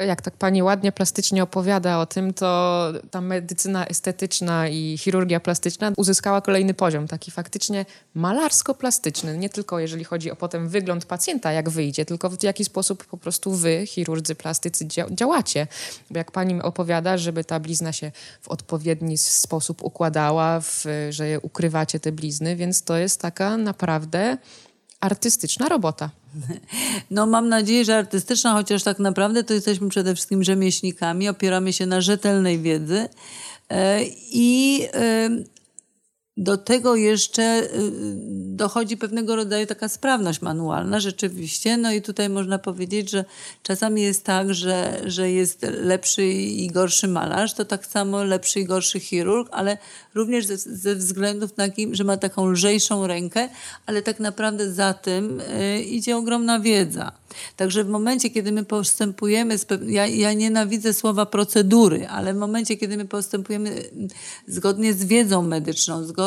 jak tak pani ładnie plastycznie opowiada o tym, to ta medycyna estetyczna i chirurgia plastyczna uzyskała kolejny poziom, taki faktycznie malarsko-plastyczny. Nie tylko jeżeli chodzi o potem wygląd pacjenta, jak wyjdzie, tylko w jaki sposób po prostu wy, chirurdzy plastycy, działacie. Bo jak pani opowiada, żeby ta blizna się w odpowiedni sposób układała, w, że ukrywacie te blizny, więc to jest taka naprawdę artystyczna robota. No mam nadzieję, że artystyczna, chociaż tak naprawdę to jesteśmy przede wszystkim rzemieślnikami, opieramy się na rzetelnej wiedzy e, i do tego jeszcze y, dochodzi pewnego rodzaju taka sprawność manualna rzeczywiście. No i tutaj można powiedzieć, że czasami jest tak, że, że jest lepszy i gorszy malarz, to tak samo lepszy i gorszy chirurg, ale również ze, ze względów takich, że ma taką lżejszą rękę, ale tak naprawdę za tym y, idzie ogromna wiedza. Także w momencie, kiedy my postępujemy, ja, ja nienawidzę słowa procedury, ale w momencie, kiedy my postępujemy mm, zgodnie z wiedzą medyczną, zgodnie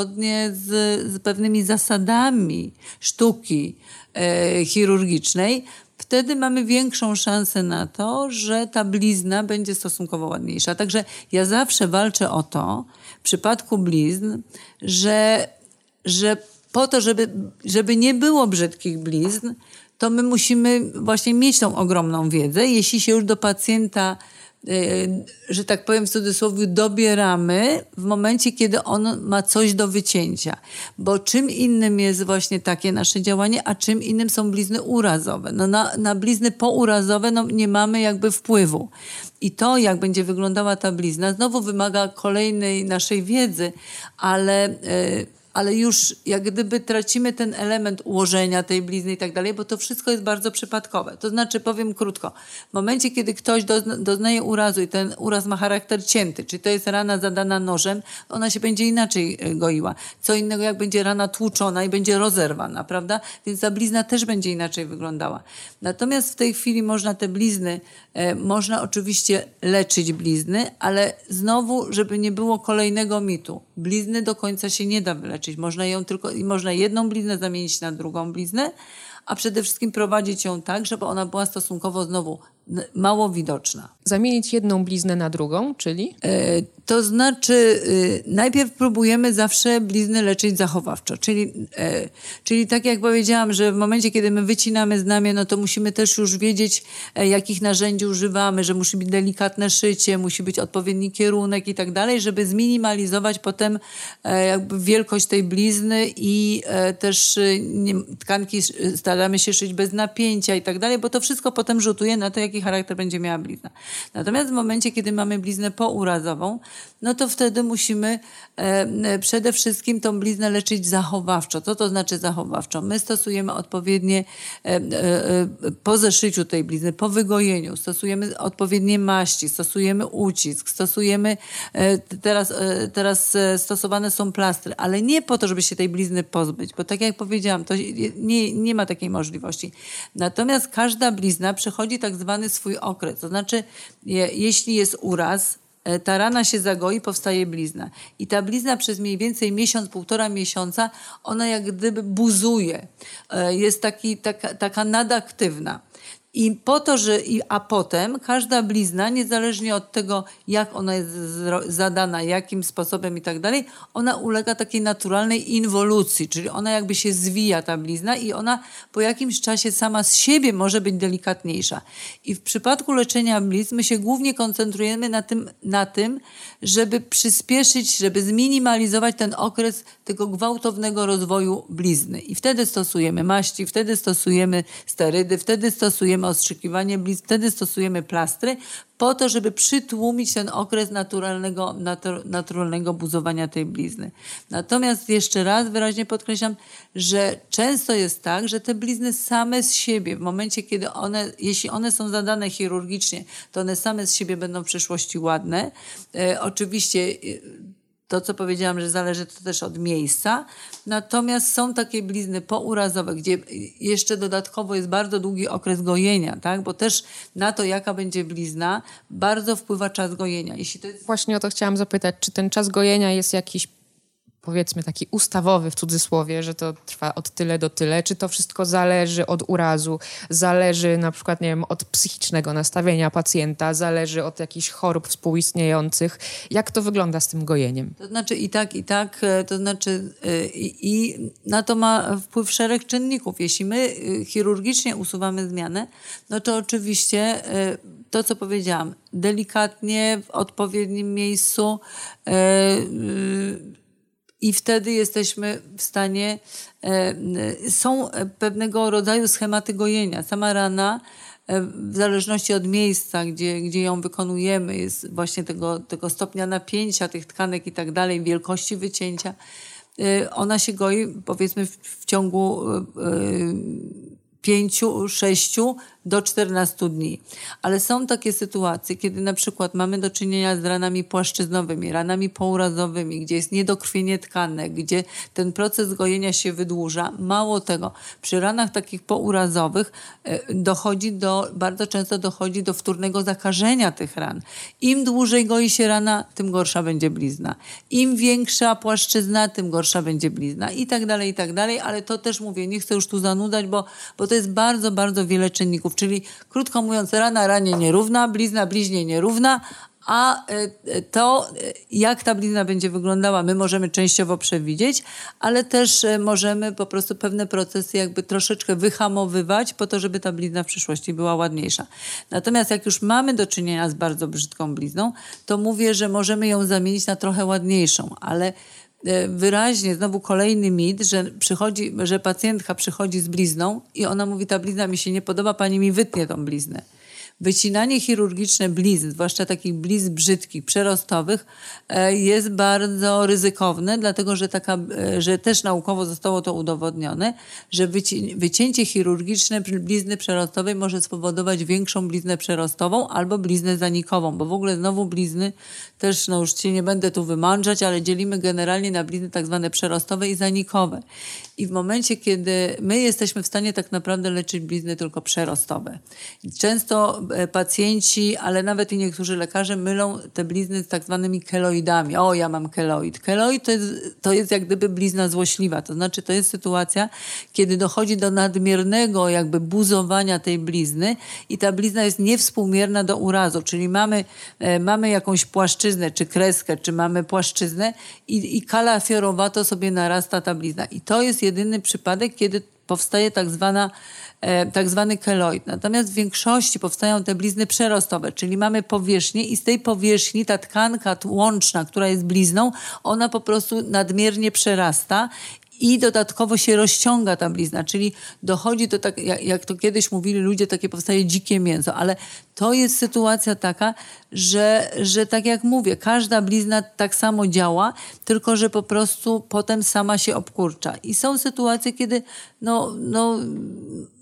z, z pewnymi zasadami sztuki e, chirurgicznej, wtedy mamy większą szansę na to, że ta blizna będzie stosunkowo ładniejsza. Także ja zawsze walczę o to, w przypadku blizn, że, że po to, żeby, żeby nie było brzydkich blizn, to my musimy właśnie mieć tą ogromną wiedzę. Jeśli się już do pacjenta, że tak powiem w cudzysłowie, dobieramy w momencie, kiedy on ma coś do wycięcia. Bo czym innym jest właśnie takie nasze działanie, a czym innym są blizny urazowe. No na, na blizny pourazowe no nie mamy jakby wpływu. I to, jak będzie wyglądała ta blizna, znowu wymaga kolejnej naszej wiedzy, ale... Yy, ale już jak gdyby tracimy ten element ułożenia tej blizny i tak dalej, bo to wszystko jest bardzo przypadkowe. To znaczy, powiem krótko, w momencie, kiedy ktoś doznaje urazu i ten uraz ma charakter cięty, czyli to jest rana zadana nożem, ona się będzie inaczej e, goiła. Co innego, jak będzie rana tłuczona i będzie rozerwana, prawda? Więc ta blizna też będzie inaczej wyglądała. Natomiast w tej chwili można te blizny, e, można oczywiście leczyć blizny, ale znowu, żeby nie było kolejnego mitu. Blizny do końca się nie da wyleczyć leczyć. Można ją tylko, i można jedną bliznę zamienić na drugą bliznę, a przede wszystkim prowadzić ją tak, żeby ona była stosunkowo znowu mało widoczna. Zamienić jedną bliznę na drugą, czyli? E, to znaczy, y, najpierw próbujemy zawsze blizny leczyć zachowawczo, czyli, e, czyli tak jak powiedziałam, że w momencie, kiedy my wycinamy znamię, no to musimy też już wiedzieć, e, jakich narzędzi używamy, że musi być delikatne szycie, musi być odpowiedni kierunek i tak dalej, żeby zminimalizować potem e, jakby wielkość tej blizny i też tkanki staramy się szyć bez napięcia i tak dalej, bo to wszystko potem rzutuje na to, jaki charakter będzie miała blizna. Natomiast w momencie, kiedy mamy bliznę pourazową, no to wtedy musimy e, przede wszystkim tą bliznę leczyć zachowawczo. Co to znaczy zachowawczo? My stosujemy odpowiednie, e, e, po zeszyciu tej blizny, po wygojeniu, stosujemy odpowiednie maści, stosujemy ucisk, stosujemy, teraz, teraz stosowane są plastry, ale nie po to, żeby się tej blizny pozbyć, bo tak jak powiedziałam, to nie, nie ma takiej możliwości. Natomiast każda blizna przechodzi tak zwany swój okres, to znaczy jeśli jest uraz, E, ta rana się zagoi, powstaje blizna. I ta blizna przez mniej więcej miesiąc, półtora miesiąca, ona jak gdyby buzuje. E, jest taki, taka, taka nadaktywna. I po to, że, a potem każda blizna, niezależnie od tego, jak ona jest zadana, jakim sposobem i tak dalej, ona ulega takiej naturalnej inwolucji, czyli ona jakby się zwija, ta blizna, i ona po jakimś czasie sama z siebie może być delikatniejsza. I w przypadku leczenia blizn my się głównie koncentrujemy na tym, na tym żeby przyspieszyć, żeby zminimalizować ten okres tego gwałtownego rozwoju blizny. I wtedy stosujemy maści, wtedy stosujemy sterydy, wtedy stosujemy ostrzykiwanie blizn, wtedy stosujemy plastry, po to, żeby przytłumić ten okres naturalnego, natur, naturalnego buzowania tej blizny. Natomiast jeszcze raz wyraźnie podkreślam, że często jest tak, że te blizny same z siebie, w momencie, kiedy one, jeśli one są zadane chirurgicznie, to one same z siebie będą w przyszłości ładne. E, oczywiście e, to, co powiedziałam, że zależy to też od miejsca. Natomiast są takie blizny pourazowe, gdzie jeszcze dodatkowo jest bardzo długi okres gojenia, tak? bo też na to, jaka będzie blizna, bardzo wpływa czas gojenia. Jeśli to jest... Właśnie o to chciałam zapytać, czy ten czas gojenia jest jakiś powiedzmy taki ustawowy w cudzysłowie, że to trwa od tyle do tyle, czy to wszystko zależy od urazu, zależy na przykład, nie wiem, od psychicznego nastawienia pacjenta, zależy od jakichś chorób współistniejących. Jak to wygląda z tym gojeniem? To znaczy i tak, i tak, e, to znaczy e, i, i na to ma wpływ szereg czynników. Jeśli my e, chirurgicznie usuwamy zmianę, no to oczywiście to, co powiedziałam, delikatnie, w odpowiednim miejscu, i wtedy jesteśmy w stanie, e, są pewnego rodzaju schematy gojenia. Sama rana, e, w zależności od miejsca, gdzie, gdzie ją wykonujemy, jest właśnie tego, tego stopnia napięcia tych tkanek i tak dalej, wielkości wycięcia, e, ona się goi powiedzmy w, w ciągu pięciu, sześciu do 14 dni. Ale są takie sytuacje, kiedy na przykład mamy do czynienia z ranami płaszczyznowymi, ranami pourazowymi, gdzie jest niedokrwienie tkanek, gdzie ten proces gojenia się wydłuża. Mało tego, przy ranach takich pourazowych e, dochodzi do, bardzo często dochodzi do wtórnego zakażenia tych ran. Im dłużej goi się rana, tym gorsza będzie blizna. Im większa płaszczyzna, tym gorsza będzie blizna i tak dalej, i tak dalej, ale to też mówię, nie chcę już tu zanudać, bo, bo to jest bardzo, bardzo wiele czynników czyli krótko mówiąc, rana ranie nierówna, blizna bliźnie nierówna, a e, to, e, jak ta blizna będzie wyglądała, my możemy częściowo przewidzieć, ale też e, możemy po prostu pewne procesy jakby troszeczkę wyhamowywać po to, żeby ta blizna w przyszłości była ładniejsza. Natomiast jak już mamy do czynienia z bardzo brzydką blizną, to mówię, że możemy ją zamienić na trochę ładniejszą, ale wyraźnie znowu kolejny mit, że przychodzi, że pacjentka przychodzi z blizną i ona mówi, ta blizna mi się nie podoba, pani mi wytnie tą bliznę. Wycinanie chirurgiczne blizn, zwłaszcza takich blizn brzydkich, przerostowych, e, jest bardzo ryzykowne, dlatego że, taka, e, że też naukowo zostało to udowodnione, że wycięcie chirurgiczne blizny przerostowej może spowodować większą bliznę przerostową albo bliznę zanikową, bo w ogóle znowu blizny też, no już się nie będę tu wymądrzać, ale dzielimy generalnie na blizny tak zwane przerostowe i zanikowe. I w momencie, kiedy my jesteśmy w stanie tak naprawdę leczyć blizny tylko przerostowe. Często e, pacjenci, ale nawet i niektórzy lekarze mylą te blizny z tak zwanymi keloidami. O, ja mam keloid. Keloid to jest, to jest jak gdyby blizna złośliwa. To znaczy, to jest sytuacja, kiedy dochodzi do nadmiernego jakby buzowania tej blizny i ta blizna jest niewspółmierna do urazu. Czyli mamy, e, mamy jakąś płaszczyznę, czy kreskę, czy mamy płaszczyznę i, i kala fiorowato sobie narasta ta blizna. I to jest jedyny przypadek, kiedy powstaje tak zwana e, tak zwany keloid. Natomiast w większości powstają te blizny przerostowe, czyli mamy powierzchnię i z tej powierzchni ta tkanka łączna, która jest blizną, ona po prostu nadmiernie przerasta i dodatkowo się rozciąga ta blizna, czyli dochodzi do tak, jak, jak, to kiedyś mówili ludzie, takie powstaje dzikie mięso, ale to jest sytuacja taka, że, że tak jak mówię, każda blizna tak samo działa, tylko że po prostu potem sama się obkurcza. I są sytuacje, kiedy no, no,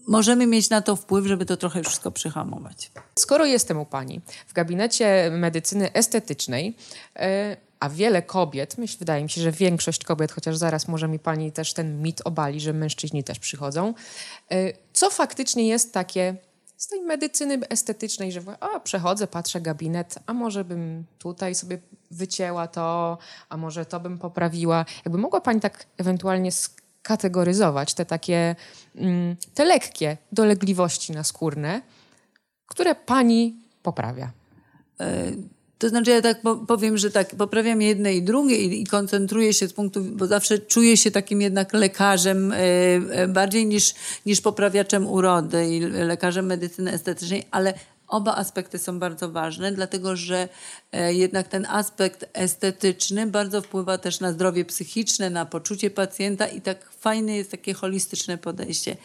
możemy mieć na to wpływ, żeby to trochę wszystko przyhamować. Skoro jestem u Pani w gabinecie medycyny estetycznej, yy a wiele kobiet, myślę, wydaje mi się, że większość kobiet, chociaż zaraz może mi pani też ten mit obali, że mężczyźni też przychodzą. Y, co faktycznie jest takie z tej medycyny estetycznej, że a, przechodzę, patrzę gabinet, a może bym tutaj sobie wycięła to, a może to bym poprawiła. Jakby mogła pani tak ewentualnie skategoryzować te takie, mm, te lekkie dolegliwości naskórne, które pani poprawia? To znaczy ja tak powiem, że tak poprawiam jedne i drugie i, i koncentruję się z punktu, bo zawsze czuję się takim jednak lekarzem e, bardziej niż, niż poprawiaczem urody i lekarzem medycyny estetycznej, ale Oba aspekty są bardzo ważne, dlatego że e, jednak ten aspekt estetyczny bardzo wpływa też na zdrowie psychiczne, na poczucie pacjenta i tak fajne jest takie holistyczne podejście.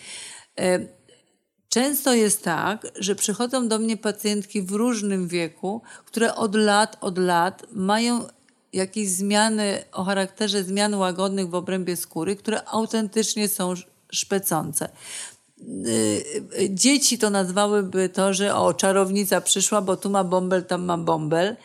Często jest tak, że przychodzą do mnie pacjentki w różnym wieku, które od lat, od lat mają jakieś zmiany o charakterze zmian łagodnych w obrębie skóry, które autentycznie są szpecące. Y, y, dzieci to nazwałyby to, że o, czarownica przyszła, bo tu ma bąbel, tam ma bąbel.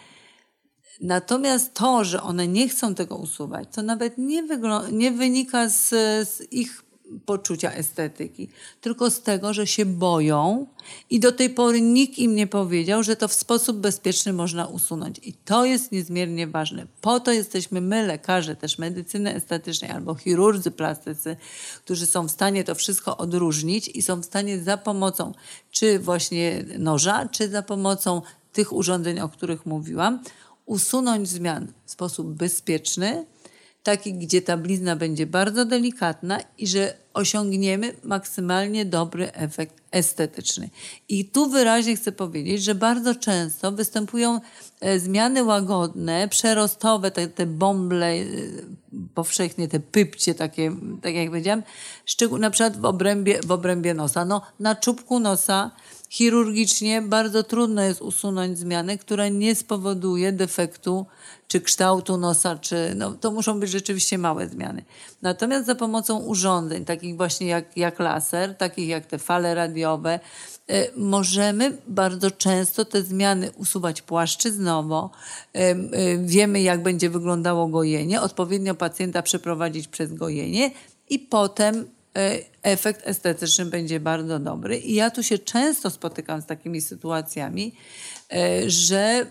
Natomiast to, że one nie chcą tego usuwać, to nawet nie, nie wynika z, z ich poczucia estetyki, tylko z tego, że się boją i do tej pory nikt im nie powiedział, że to w sposób bezpieczny można usunąć. I to jest niezmiernie ważne. Po to jesteśmy my, lekarze też medycyny estetycznej albo chirurdzy plastycy, którzy są w stanie to wszystko odróżnić i są w stanie za pomocą czy właśnie noża, czy za pomocą tych urządzeń, o których mówiłam, usunąć zmian w sposób bezpieczny, taki, gdzie ta blizna będzie bardzo delikatna i że osiągniemy maksymalnie dobry efekt estetyczny. I tu wyraźnie chcę powiedzieć, że bardzo często występują e, zmiany łagodne, przerostowe, te, te bąble, e, powszechnie te pypcie takie, tak jak powiedziałam, na przykład w obrębie, w obrębie nosa. No, na czubku nosa chirurgicznie bardzo trudno jest usunąć zmianę, która nie spowoduje defektu czy kształtu nosa, czy no, to muszą być rzeczywiście małe zmiany. Natomiast za pomocą urządzeń, takich właśnie jak, jak laser, takich jak te fale radiowe, y, możemy bardzo często te zmiany usuwać płaszczyznowo. Y, y, wiemy, jak będzie wyglądało gojenie, odpowiednio pacjenta przeprowadzić przez gojenie i potem efekt estetyczny będzie bardzo dobry. I ja tu się często spotykam z takimi sytuacjami, że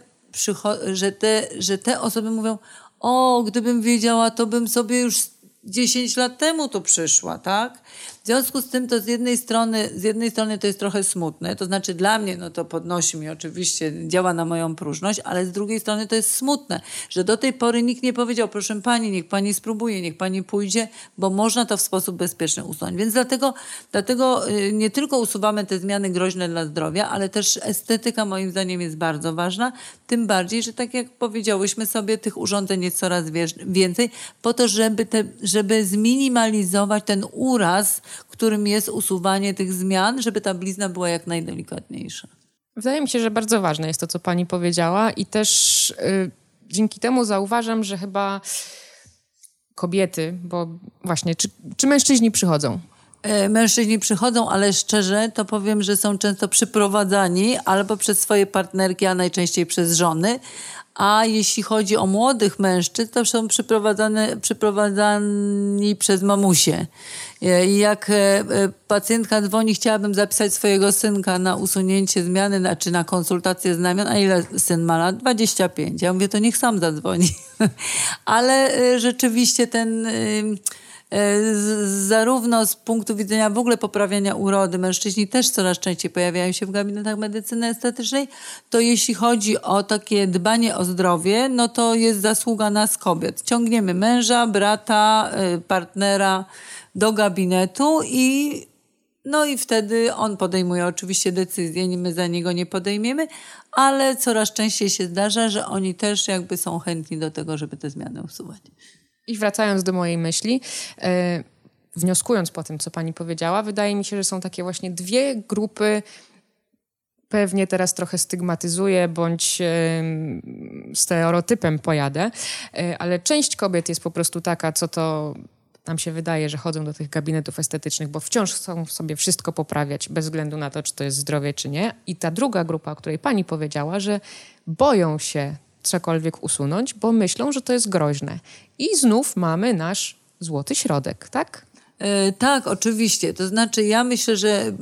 że te, że te osoby mówią, o, gdybym wiedziała, to bym sobie już 10 lat temu tu przyszła, tak? W związku z tym to z jednej strony, z jednej strony to jest trochę smutne, to znaczy dla mnie no to podnosi mi oczywiście, działa na moją próżność, ale z drugiej strony to jest smutne, że do tej pory nikt nie powiedział, proszę pani, niech pani spróbuje, niech pani pójdzie, bo można to w sposób bezpieczny usunąć. Więc dlatego, dlatego y, nie tylko usuwamy te zmiany groźne dla zdrowia, ale też estetyka moim zdaniem jest bardzo ważna, tym bardziej, że tak jak powiedziałyśmy sobie, tych urządzeń jest coraz więcej, po to, żeby, te, żeby zminimalizować ten uraz, którym jest usuwanie tych zmian, żeby ta blizna była jak najdelikatniejsza. Wydaje mi się, że bardzo ważne jest to, co pani powiedziała i też y, dzięki temu zauważam, że chyba kobiety, bo właśnie, czy, czy mężczyźni przychodzą? E, mężczyźni przychodzą, ale szczerze to powiem, że są często przyprowadzani albo przez swoje partnerki, a najczęściej przez żony, a jeśli chodzi o młodych mężczyzn, to są przyprowadzane, przyprowadzani przez mamusie. E, I jak e, e, pacjentka dzwoni, chciałabym zapisać swojego synka na usunięcie zmiany, czy znaczy na konsultację znamion, a ile syn ma lat? 25. Ja mówię, to niech sam zadzwoni. Ale rzeczywiście ten E, zarówno z punktu widzenia w ogóle poprawiania urody, mężczyźni też coraz częściej pojawiają się w gabinetach medycyny estetycznej, to jeśli chodzi o takie dbanie o zdrowie, no to jest zasługa nas kobiet. Ciągniemy męża, brata, e, partnera do gabinetu i no i wtedy on podejmuje oczywiście decyzję, my za niego nie podejmiemy, ale coraz częściej się zdarza, że oni też jakby są chętni do tego, żeby te zmiany usuwać. I wracając do mojej myśli, e, wnioskując po tym, co pani powiedziała, wydaje mi się, że są takie właśnie dwie grupy pewnie teraz trochę stygmatyzuję bądź e, stereotypem pojadę, e, ale część kobiet jest po prostu taka, co to nam się wydaje, że chodzą do tych gabinetów estetycznych, bo wciąż chcą sobie wszystko poprawiać, bez względu na to, czy to jest zdrowie, czy nie. I ta druga grupa, o której pani powiedziała, że boją się cokolwiek usunąć, bo myślą, że to jest groźne. I znów mamy nasz złoty środek, tak? E, tak, oczywiście. To znaczy, ja myślę, że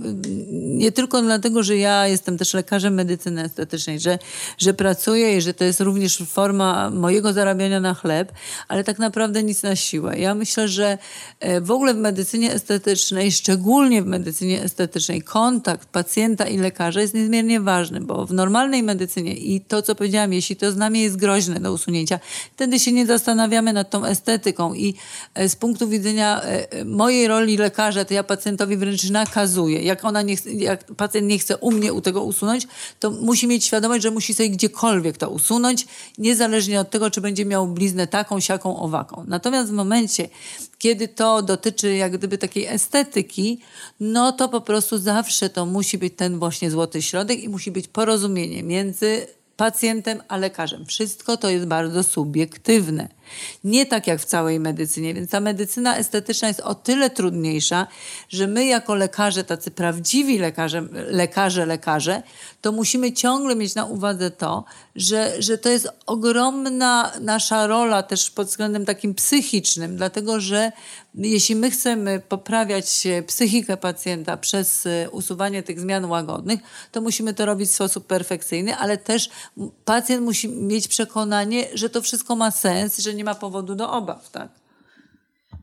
nie tylko dlatego, że ja jestem też lekarzem medycyny estetycznej, że, że pracuję i że to jest również forma mojego zarabiania na chleb, ale tak naprawdę nic na siłę. Ja myślę, że e, w ogóle w medycynie estetycznej, szczególnie w medycynie estetycznej, kontakt pacjenta i lekarza jest niezmiernie ważny, bo w normalnej medycynie i to, co powiedziałam, jeśli to znamie jest groźne do usunięcia, wtedy się nie zastanawiamy nad tą estetyką i e, z punktu widzenia mojej roli lekarza, to ja pacjentowi wręcz nakazuję. Jak ona nie, jak pacjent nie chce u mnie u tego usunąć, to musi mieć świadomość, że musi sobie gdziekolwiek to usunąć, niezależnie od tego, czy będzie miał bliznę taką, siaką, owaką. Natomiast w momencie, kiedy to dotyczy jak gdyby takiej estetyki, no to po prostu zawsze to musi być ten właśnie złoty środek i musi być porozumienie między pacjentem a lekarzem. Wszystko to jest bardzo subiektywne. Nie tak jak w całej medycynie, więc ta medycyna estetyczna jest o tyle trudniejsza, że my jako lekarze, tacy prawdziwi lekarze, lekarze, lekarze, to musimy ciągle mieć na uwadze to, że, że to jest ogromna nasza rola też pod względem takim psychicznym, dlatego że jeśli my chcemy poprawiać psychikę pacjenta przez e, usuwanie tych zmian łagodnych, to musimy to robić w sposób perfekcyjny, ale też pacjent musi mieć przekonanie, że to wszystko ma sens, że nie ma powodu do obaw, tak?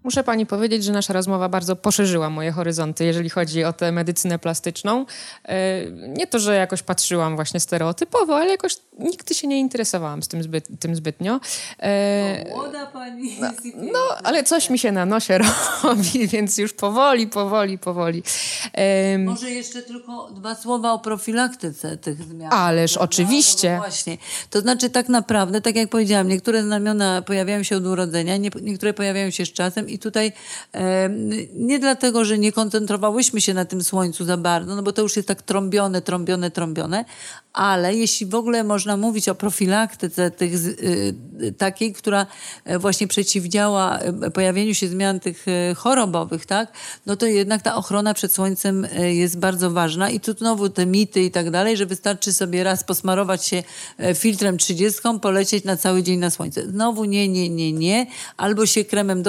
Muszę pani powiedzieć, że nasza rozmowa bardzo poszerzyła moje horyzonty, jeżeli chodzi o tę medycynę plastyczną. E, nie to, że jakoś patrzyłam właśnie stereotypowo, ale jakoś nigdy się nie interesowałam z tym, zbyt, tym zbytnio. No, młoda pani no, no, ale coś mi się na nosie robi, więc już powoli, powoli, powoli. Może jeszcze tylko dwa słowa o profilaktyce tych zmian. Ależ no, oczywiście. No, właśnie. To znaczy tak naprawdę, tak jak powiedziałam, niektóre znamiona pojawiają się od urodzenia, niektóre pojawiają się z czasem i tutaj nie dlatego, że nie koncentrowałyśmy się na tym słońcu za bardzo, no bo to już jest tak trąbione, trąbione, trąbione, ale jeśli w ogóle można mówić o profilaktyce tych, y, takiej, która e, właśnie przeciwdziała e, pojawieniu się zmian tych e, chorobowych, tak, no to jednak ta ochrona przed słońcem jest bardzo ważna i tu znowu te mity i tak dalej, że wystarczy sobie raz posmarować się filtrem 30, polecieć na cały dzień na słońce. Znowu nie, nie, nie, nie. Albo się kremem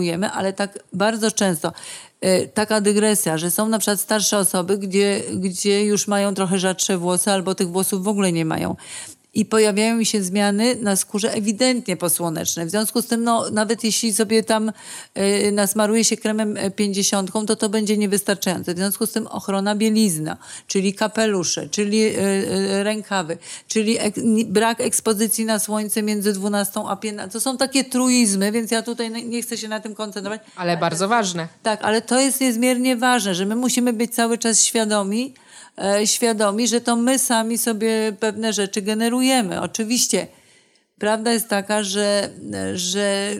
dosmarowujemy, ale tak bardzo często. E, taka dygresja, że są na przykład starsze osoby, gdzie, gdzie już mają trochę rzadsze włosy albo tych włosów w ogóle nie mają i pojawiają mi się zmiany na skórze ewidentnie posłoneczne. W związku z tym, no, nawet jeśli sobie tam y, nasmaruje się kremem 50, to to będzie niewystarczające. W związku z tym ochrona bielizna, czyli kapelusze, czyli y, y, rękawy, czyli ek, brak ekspozycji na słońce między 12 a 15. To są takie truizmy, więc ja tutaj nie chcę się na tym koncentrować. Ale, ale bardzo ważne. Tak, ale to jest niezmiernie ważne, że my musimy być cały czas świadomi, świadomi, że to my sami sobie pewne rzeczy generujemy. Oczywiście prawda jest taka, że, że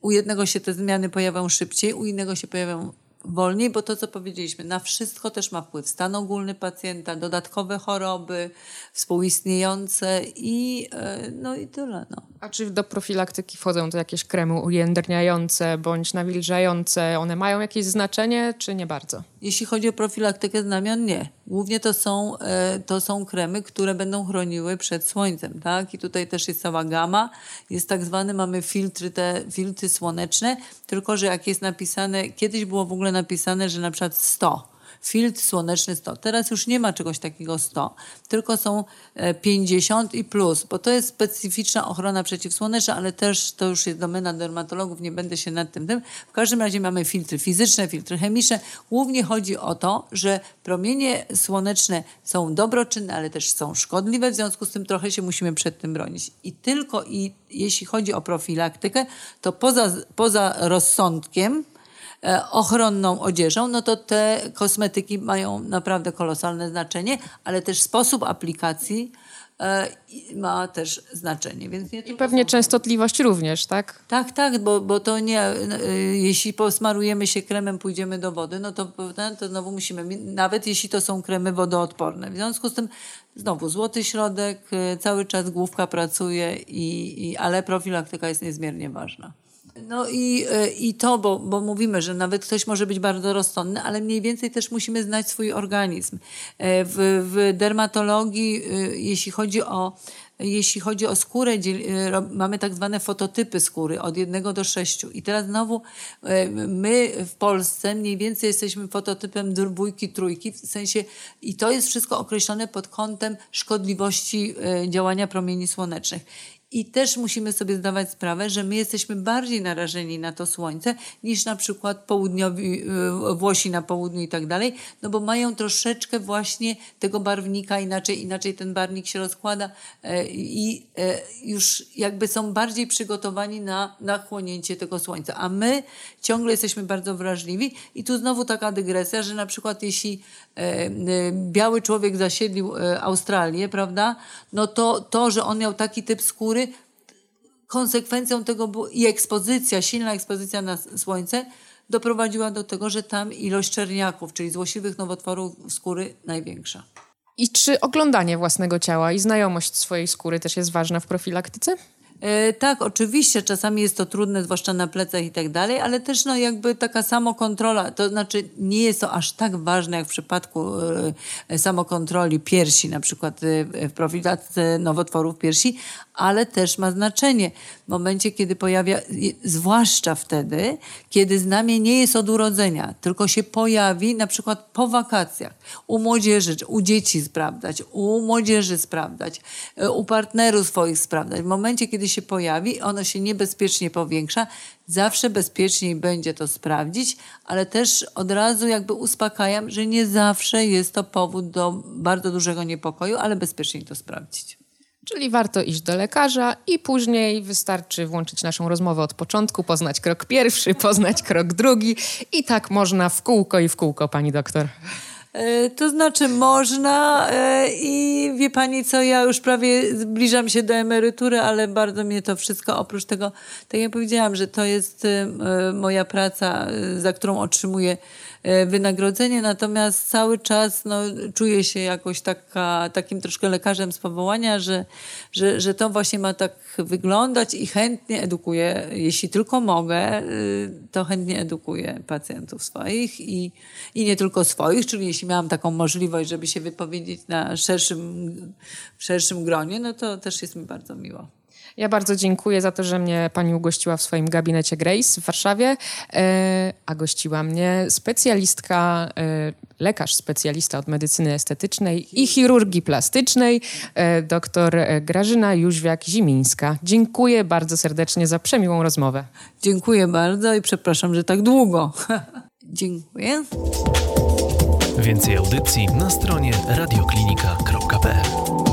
u jednego się te zmiany pojawią szybciej, u innego się pojawią wolniej, bo to, co powiedzieliśmy, na wszystko też ma wpływ stan ogólny pacjenta, dodatkowe choroby współistniejące i, e, no i tyle. No. A czy do profilaktyki wchodzą to jakieś kremy ujędrniające bądź nawilżające? One mają jakieś znaczenie, czy nie bardzo? Jeśli chodzi o profilaktykę znamion, nie. Głównie to są, e, to są kremy, które będą chroniły przed słońcem, tak? I tutaj też jest cała gama. Jest tak zwany, mamy filtry, te filtry słoneczne, tylko że jak jest napisane, kiedyś było w ogóle napisane, że na przykład 100 filtr słoneczny 100. Teraz już nie ma czegoś takiego 100, tylko są 50 e, i plus, bo to jest specyficzna ochrona przeciwsłoneczna, ale też to już jest domena dermatologów, nie będę się nad tym tym. W każdym razie mamy filtry fizyczne, filtry chemiczne. Głównie chodzi o to, że promienie słoneczne są dobroczynne, ale też są szkodliwe, w związku z tym trochę się musimy przed tym bronić. I tylko i jeśli chodzi o profilaktykę, to poza, poza rozsądkiem, ochronną odzieżą, no to te kosmetyki mają naprawdę kolosalne znaczenie, ale też sposób aplikacji e, ma też znaczenie. Więc I pewnie częstotliwość również, tak? Tak, tak, bo, bo to nie, e, jeśli posmarujemy się kremem, pójdziemy do wody, no to, to znowu musimy, nawet jeśli to są kremy wodoodporne. W związku z tym znowu złoty środek, cały czas główka pracuje, i, i, ale profilaktyka jest niezmiernie ważna. No i, e, i to, bo, bo mówimy, że nawet ktoś może być bardzo rozsądny, ale mniej więcej też musimy znać swój organizm. E, w, w dermatologii, e, jeśli chodzi o jeśli chodzi o skórę, mamy tak zwane fototypy skóry od jednego do sześciu. I teraz znowu my w Polsce mniej więcej jesteśmy fototypem dwójki, trójki, w sensie i to jest wszystko określone pod kątem szkodliwości działania promieni słonecznych. I też musimy sobie zdawać sprawę, że my jesteśmy bardziej narażeni na to słońce niż na przykład południowi y, Włosi na południu i tak dalej, no bo mają troszeczkę właśnie tego barwnika inaczej, inaczej ten barwnik się rozkłada e, i e, już jakby są bardziej przygotowani na, na chłonięcie tego słońca. A my ciągle jesteśmy bardzo wrażliwi i tu znowu taka dygresja, że na przykład jeśli e, biały człowiek zasiedlił Australię, prawda, no to to, że on miał taki typ skóry, konsekwencją tego i ekspozycja, silna ekspozycja na słońce doprowadziła do tego, że tam ilość czerniaków, czyli złośliwych nowotworów skóry największa. I czy oglądanie własnego ciała i znajomość swojej skóry też jest ważna w profilaktyce? E, tak, oczywiście, czasami jest to trudne, zwłaszcza na plecach i tak dalej, ale też no jakby taka samokontrola, to znaczy nie jest to aż tak ważne jak w przypadku e, samokontroli piersi, na przykład e, w profilaktyce nowotworów piersi, ale też ma znaczenie w momencie, kiedy pojawia, zwłaszcza wtedy, kiedy znamie nie jest od urodzenia, tylko się pojawi na przykład po wakacjach, u młodzieży, u dzieci sprawdzać, u młodzieży sprawdzać, u partnerów swoich sprawdzać. W momencie, kiedy się pojawi, ono się niebezpiecznie powiększa, zawsze bezpieczniej będzie to sprawdzić, ale też od razu jakby uspokajam, że nie zawsze jest to powód do bardzo dużego niepokoju, ale bezpieczniej to sprawdzić. Czyli warto iść do lekarza i później wystarczy włączyć naszą rozmowę od początku, poznać krok pierwszy, poznać krok drugi i tak można w kółko i w kółko, pani doktor. E, to znaczy można e, i wie pani co, ja już prawie zbliżam się do emerytury, ale bardzo mnie to wszystko, oprócz tego, tak jak powiedziałam, że to jest e, moja praca, za którą otrzymuję wynagrodzenie, natomiast cały czas no, czuję się jakoś taka, takim troszkę lekarzem z powołania, że, że, że to właśnie ma tak wyglądać i chętnie edukuję, jeśli tylko mogę, y, to chętnie edukuję pacjentów swoich i, i nie tylko swoich, czyli jeśli miałam taką możliwość, żeby się wypowiedzieć na szerszym, szerszym gronie, no to też jest mi bardzo miło. Ja bardzo dziękuję za to, że mnie pani ugościła w swoim gabinecie Grace w Warszawie, e, a gościła mnie specjalistka, e, lekarz specjalista od medycyny estetycznej i chirurgii plastycznej, e, dr Grażyna Jóźwiak-Zimińska. Dziękuję bardzo serdecznie za przemiłą rozmowę. Dziękuję bardzo i przepraszam, że tak długo. Dziękuję. Więcej audycji na stronie radioklinika.pl